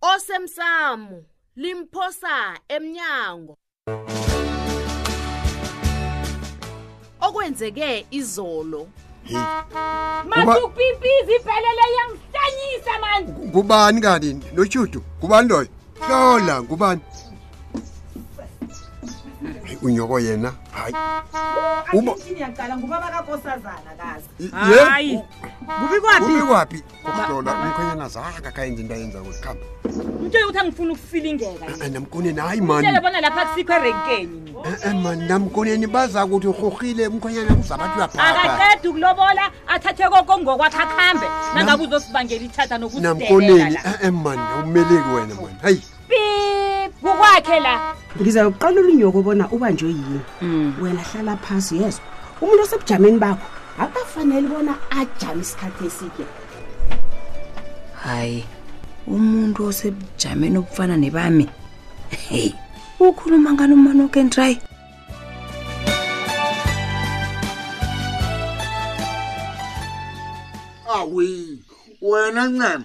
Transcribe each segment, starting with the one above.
osemsamo limphosa emnyango okwenzeke izolo masukupipizi iphelele iyangihlanyisa mani ngubani kanti notshudu ngubani loyo hlola ngubani unyoko yena hayi yena ye kubikwaphi ukuhlola umkhwenyana zaka kayenza into ayenza kuthi khamba mtshele ukuthi angifuni ukusilingeka Ah, ah, namkoneni hayi mani mtshele bona lapha kusikho erenkeni Eh, eh, mani namkoneni baza kuthi urhorhile umkhwenyana kuzabantu laphaa akaqeda ukulobola athathe koko ngokwakhe akhambe nangabe uzosibangela ithatha namkoneni nokusidelela eh, eh, mani awumeleki wena mani hayi kukwakhe la ngiza yokuqala ulunyoko bona ubanjwe yini mm. wena hlala phasi yezwa umuntu osebujameni bakho akukafanele bona ajame isikhathi eside hayi umuntu osebujameni obufana nebami hey ukhuluma ngani umanokentrayi awi wena ncema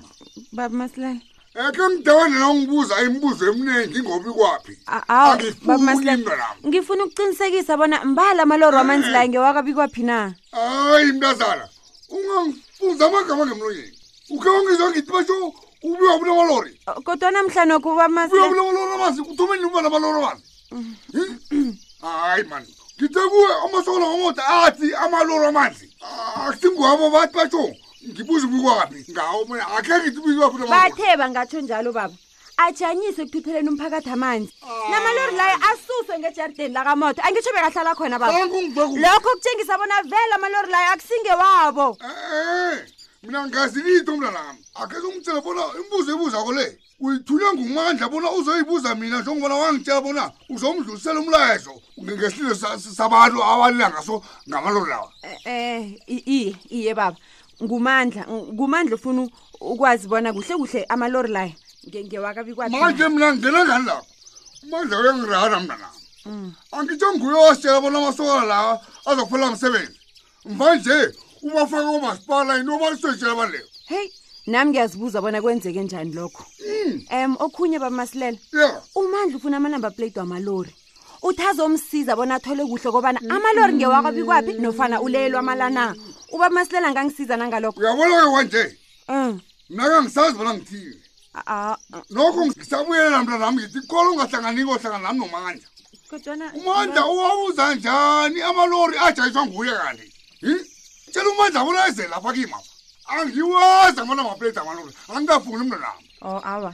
baba masilala Eke mdawene la ungibuza imibuzo eminingi ngobi kwaphi. A- awu, Angifuni Baba Masilela, into nami. ngifuna ukuqinisekisa bona mbala amaloro amanzi la ngewakabikwaphi na Hayi mntazana, ungangifunza amagama ngemlonyeni. Uke ungizwa ngithi basho ubuya bula malori. O, kodwa namhlanje wakho Ubuya bamasilela bula malori amazi, uthome nini ubala malori amazi? Hayi man, ngithe kuwe amasola ngomoda athi amalori amanzi. Akusinguhabo bathi basho ngibuza ubukwaphi ngawo mona akhe ngithi ubukwaphi bathe bangatsho njalo baba ajanyise ekuthutheleni umphakathi amanzi ah. namalori layo asuswe ngejarideni lakamoto angitsho bekahlala khona baba lokho kutshengisa bona vele amalori layo akusingewabo eh, eh, eh. mina ngazi litho mntanami akhe zomtshela bona imibuzo ebuzako le uyithunywe ngumandla bona uzoyibuza mina njengobona wangitshela bona uzomdlulisela umlayezo ngesilo sabantu abalila ngaso ngamalo lawa um eh, eh, iye iye baba ngumandla ngumandla ofuna ukwazi bona kuhle kuhle amalori layo ngewakabikwathimanje mna ngena ngani lapho umandla uyangirara mntanam mm. angitsho nguye wasitshela bona amasokana lawa azokuphela msebenzi manje ubafaka omasipala into basetshela baleko heyi nami ngiyazibuza bona kwenzeke njani lokho um okhunye bamasilela ya umandla ufuna amanumber plate wamalori uthi azomsiza bona athole kuhle kobana amalori ngewakwabikwaphi nofana uleyelwa amalana ubamasilela ngangisiza nangalokho uyabona ke kwanje um mnaka ngisazi bona ngithini Ah, ah, nokho ngisabuyelela mntanami ngithi ikolo ungahlanganiko hlangana nami nomandla kodwana umandla uwabuza njani amalori ajayiswa nguye kanti Hi? tshela umandla bona eze lapha kimapha angiwazi amana mapleti amalori angikafuni mntanami o awa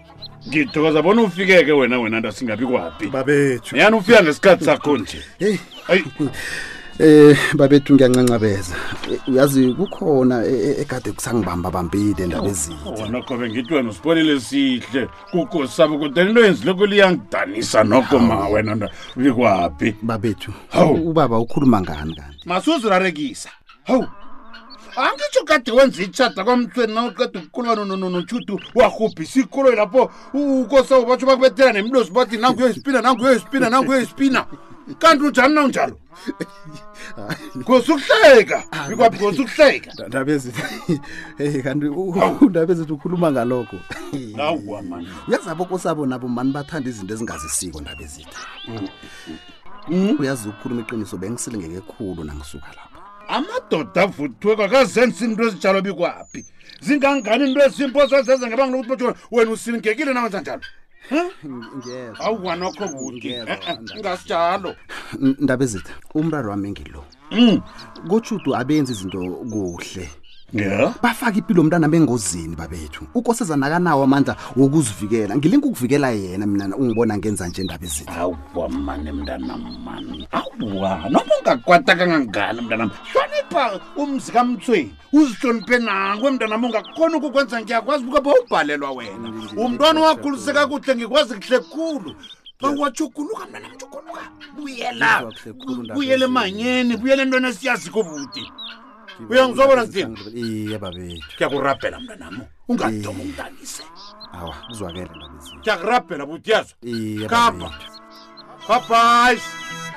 ngithokoza bona ufikeke wena wena nto singabi kwaphi babethu yani ufika ngesikhathi sakho nje heyi ayi Eh babethu ngiyancancabeza uyazi kukhona e, e, ekade kusangibamba bambile ndaba ezinye wona qobe ngithi wena usibonile sihle kukosaba kodwa into yenzile kule iyangidanisa noko ma wena nto ubikwaphi babethu Hawu. ubaba ukhuluma ngani kanti masuzirarekisa hawu angitsho kade wenza itshada kwamhlweni na uqeda ukukulwana notshudu wahubhisa ikoloyi lapho ukosawo batsho bakubethela nemlosi bathi nangu uyoyispina nangu uyoyispina nangu uyoyispina kanti unjani na unjalo ngosi ukuhleka ah, bikwaphi ngosi ukuhleka ndabeziey kanti undabezithi ukhuluma ngalokho uyazi abokosabo nabo mani bathanda izinto ezingazisiko ndabezitha hmm? uyazi ukukhuluma iqiniso bengisilingeke khulu nangisuka lapha amadoda avuthweko akazenzi into ezinjalo bikwaphi zingangani into ezimpo zezenza ngebanga lokuthi bathi wena usilingekile nawenza njalo awuwanokho buti eh, eh, ingasijalo ndabezitha umraro wami ngilo Mm. Kotshudu abenzi izinto kuhle. Yeah. Bafaka impilo mntana bengozini babethu. Ukosezana akanawo amandla wokuzivikela. Ngilinga ukuvikela yena mina ungibona ngenza nje indaba ezithu. Awwa mane mntana mani. Awwa noma ungakwata kangangani mntanami. Hlonipha umzi kaMthweni. Uzihloniphe nangwe mntanami ungakhona ukukwenza ngiyakwazi buka bowubhalelwa wena. Umntwana wakhuliseka kuhle ngikwazi kuhle khulu. bawatshuguluka mntwana mtshuguluka buyela Ngizwa kuhle khulu ndaba buyele ezinye. manyeni buyele entweni esiyazi kobuti uyangizwa bona ngithini iye babethu kuyakurabhela mntanamo ungadoma ungidanise awa kuzwakele ndaba ezinye kuyakurabhela buti yazwa iye kapa babethu. babhayi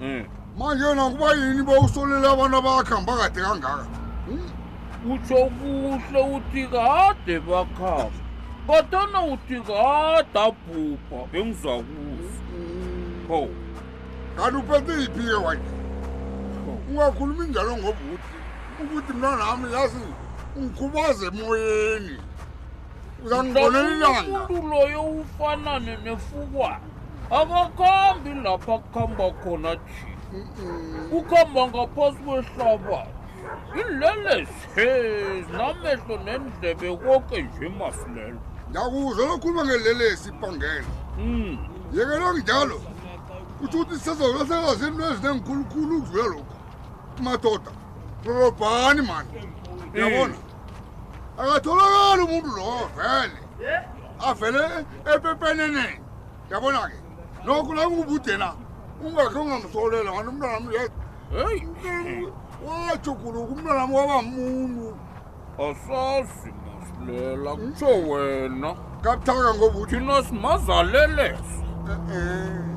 mm. manje nakuba yini bawusolela abantu abakhamba kade kangaka hmm? utsho kuhle uthi kade bakhamba kodwana uthi kade abhubha bengizwa kuso hmm. ho kanti uphethe yiphi-ke wanje ungakhulumi njalo ngobuthi ukuthi mna nami yazi ungikhubaze emoyeni uzangibonela ilanga umuntu loyo ufanane nefukwana okokombi lapha kukhamba khona ji ukhamba ngaphasi kwehlabathi inlelesi he zinamehlo nendlebe koke nje mafulelo ngiyakuzwa lokhuluma ngelelesi ibhangela mm. yeke longinjalo kutho ukuthi sisazolasezazi into ezinengikhulukhulu ukudlula lokhu madoda rorobhani mani uyabona akatholakali umuntu lowo vele avele epepenene yabona ke nokho la ngubudena ungakhe ungamsolela kanti umntwana wami yes heyi wajuguluka umntwana wami waba muntu asazi masilela kutsho wena kabuthaka ngobuthi thina simazalelesa e-e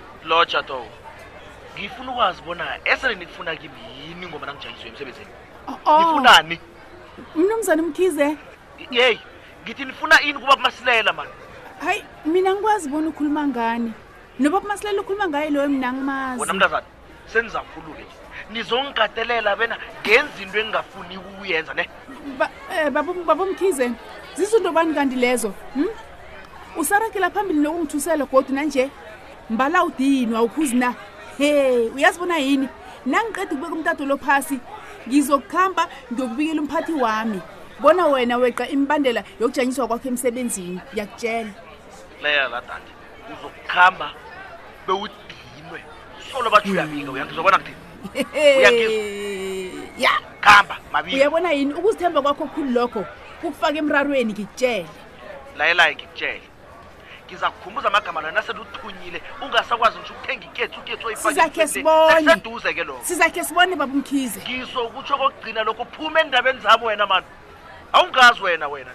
lotsha to ngifuna ukwazi bona esele nikufuna kimi yini ngoba nangijangiswe emsebenzini Oh, oh. nifunani mnumzane mkhize yeyi ngithi nifuna ini kuba kumasilela mani hayi mina ngikwazi bona ukhuluma ngani noba kumasilela ukhuluma ngaye loyo mina ngimazi wona mntazana senizakhulule nizongikatelela bena ngenza into engingafuni ukuyenza ne Ba- eh, babu- babomkhize zizinto bani kanti lezo hm? usaragela phambili nokungithusela godu nanje mbala udini wawuphuzi na he uyazi bona yini nangiqeda ukubeka umtato lo phasi ngizokuhamba ngiyokubikela umphathi wami bona wena weqa imibandela yokujanyiswa kwakho emsebenzini ngiyakutshela leya la dade uzokuhamba bewudinwe solo batsho uyabika uyangizwa bona kuthini Uyangizwa? ya khamba mabili uyabona yini ukuzithemba kwakho khulu lokho kukufaka emrarweni ngikutshele layelayo ngikutshele ngiza kukhumbuza amagama lona nasethi uthunyile ungasakwazi ngisho ukuthenga iketsu uketsu oyifake Sizakhe emhlabeni. sibone. Sekuseduze ke lokho sizakhe sibone babumkhize ngizokutsho kokugcina lokho phuma endabeni zami wena mani awungazi wena wena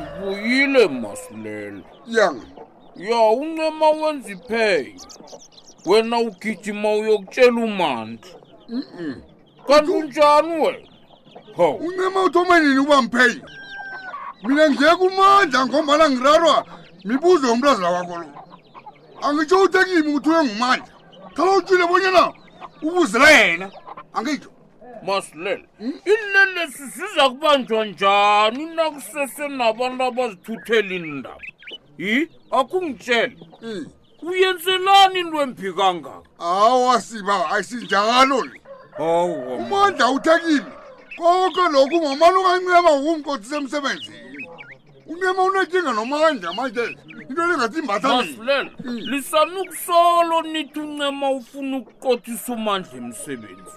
Ngibuyile masilela. Yang. Ya uncema wenza iphenyo. Wena ugijima uyokutshela uMandla. Mhm. Kanti unjani wena? Hawu. Uncema uthoma nini uba mphenyo? Mina ngiye kumandla ngombana ngirarwa mibuzo yomntazana wakho lo. Angitsho uthi kimi ukuthi uyengumandla. Khala utshile bonyana ubuzela yena. Angitsho. masilela hmm? ilelesi siza kubanjwa njani nakusese nabantu abazithuthela indaba yi akungitshele hmm. uyenzelani into emphi kangaka awa siba ayisinjalo le hawu umandla uthekile konke lokhu ngomani ukanceba wumkotsi semsebenzini unema unekinga noma kanje manje into elingathi imbathani masilela lisanukusolo nithi uncema ufuna ukuqothisa umandla emsebenzi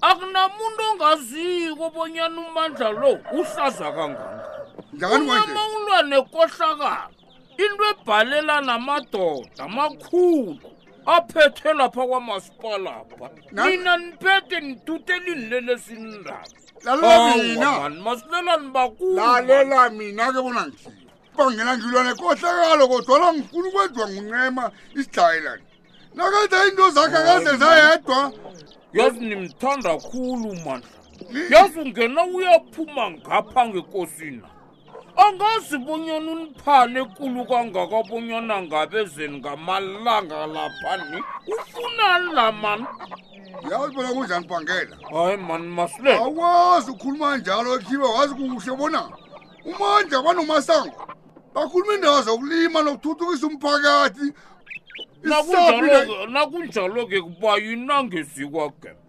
akunamuntu ongaziko bonyana umandla lo uhlaza kanganga njani kwanje uncema ulwa nekohlakala into ebhalela namadoda amakhulu aphethe lapha kwamasipalapha Nani- nina niphethe nituthe linilelesini labo lalela mina masilelan bakulu lalela mina ke bona ngidliwa bangena ngilwane kohlakalo kodwana ngifuna ukwedwa nguncema isidlayelan nakenza into zakhe akaze zayedwa yazi nimthanda khulu mandla yazi ungena uyaphuma ngapha ngekosina angazi bonyana uniphane ekulu kangaka bonyana ngabezeni ngamalanga laphani ufuna lamani yazi bona kunjani bhangela hayi mani masile awazi ukhuluma njalo ekhibe wazi kuhle bona umandla banomasango bakhuluma indawo zokulima nokuthuthukisa umphakathi nakunjalo-ke kuba yinangezikwagembe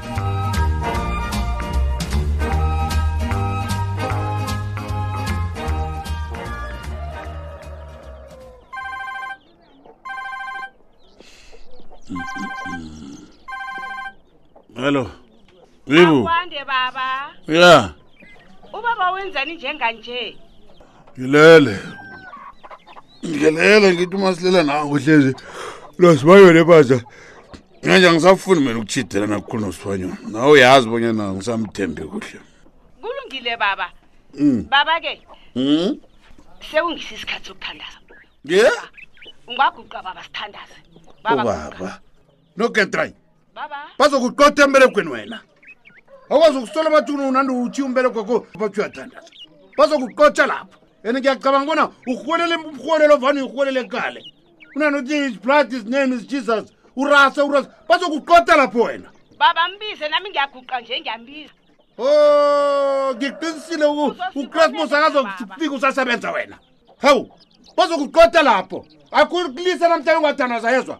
Hello. Yibu. Akwande baba. Yeah. Ubaba wenzani njenganje? Ngilele. Ngilele ngithi uma silela nawe uhlezi. Losibayone baza. manje angisafuni mina ukuchidela nakukhulu nosibanyona nawe uyazi bonyana ngisamthembi kuhle kulungile baba mm. baba ke mm? sewungisa isikhathi sokuthandaza ye yeah? ungaguqa baba sithandaze ubaba oh, nogetry bazokuqotha emberegweni wena akwazi ukusola bathi unandi uthi umberegwakho bathi uyathandaza bazokuqotha lapho and ngiyacabanga bona urhuwelele urhuwelelo vani urhuwelele kale unanothi his blood his name is jesus urasa urasa bazokuqota lapho wena baba mbize nami ngiyaguqa nje ngiyambiza o oh, ngiqinisile ukrasmus akazokufika usasebenza wena hawu bazokuqota lapho akulisa namhlanje ungathandaza yezwa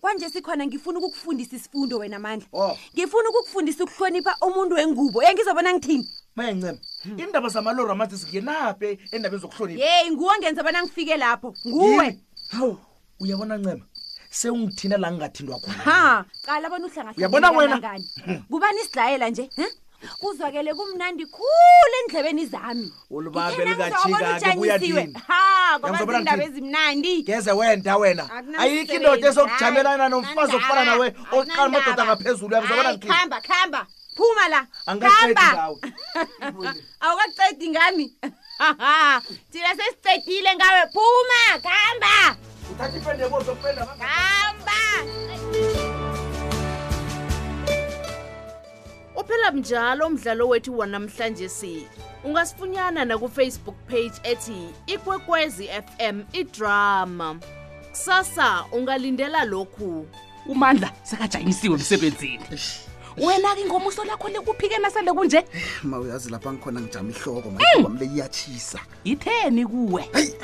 kwanje sikhona ngifuna ukukufundisa isifundo wena mandla oh. ngifuna ukukufundisa ukuhlonipha umuntu wengubo e ngizobona ngithini mayancema hmm. indaba zamaloro amathi zingenape endabeni zokuhlonipha yeyi nguwe ngenza bona ngifike lapho nguwe hawu uyabona ncema sewungithina la ngingathindwa khona ha qala bona uhlangauyabona wena ngani kubani isidlayela nje kuzwakele kumnandi khulu endlebeni zami ulibambe likajikake buya ndini ngiyazobona indaba ezimnandi ngeze wenda wena ayikho indoda ezokujamelana nomfazi okufana nawe oqala amadoda ngaphezulu yabuzobona khamba khamba phuma la khamba awukaqedi ngami thina sesicedile ngawe phuma khamba khamba uphela mnjalo umdlalo wethu wanamhlanje si ungasifunyana nakufacebook page ethi ikwekwezi fm idrama kusasa ungalindela lokhu umandla sekajanyisiwe emsebenzini wena-ke ingomuso lakho likuphike nasele kunje ma uyazi lapha ngikhona ngijama ihloko mahloko mle iyatshisa yitheni kuwe heyi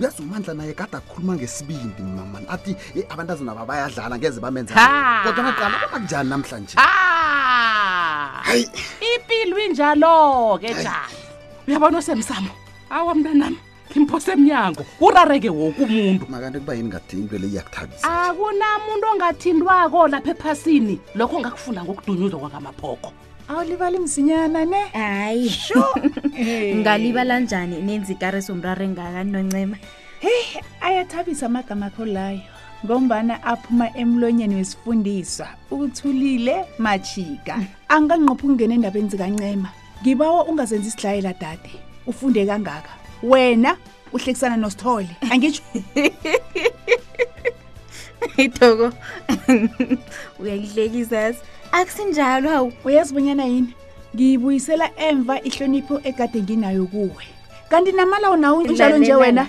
uyazi umandla naye kade akhuluma ngesibindi mamani athi "Eh, abantazana ba bayadlala ngeze bamenza Ha! kodwa ngaqala bona kunjani namhlanje Ah! hayi ipilo injalo-ke njani uyabona osemsamo awa mntanami ngimphose emnyango urareke woke umuntu makanti kuba yini ngathi into le iyakuthabisa akunamuntu ongathintwako lapha ephasini lokho ngakufunda ngokudunyuzwa kwakamaphoko awulibali msinyana ne hayi Eh. ngalibala njani nenza ikare somraro engaka noncema heyi ayathabisa amagama akho layo ngombana aphuma emlonyeni wesifundiswa uthulile majika anganqophi ukungena endabeni zikancema ngibawa ungazenzi isidlayela dade ufunde kangaka wena uhlekisana nosithole angitsho itoko uyangihlekisa yazi akusinjalo hawu uyazi bonyana yini ngiyibuyisela emva ihlonipho egade nginayo kuwe kanti namalawo nawo unjalo nje wena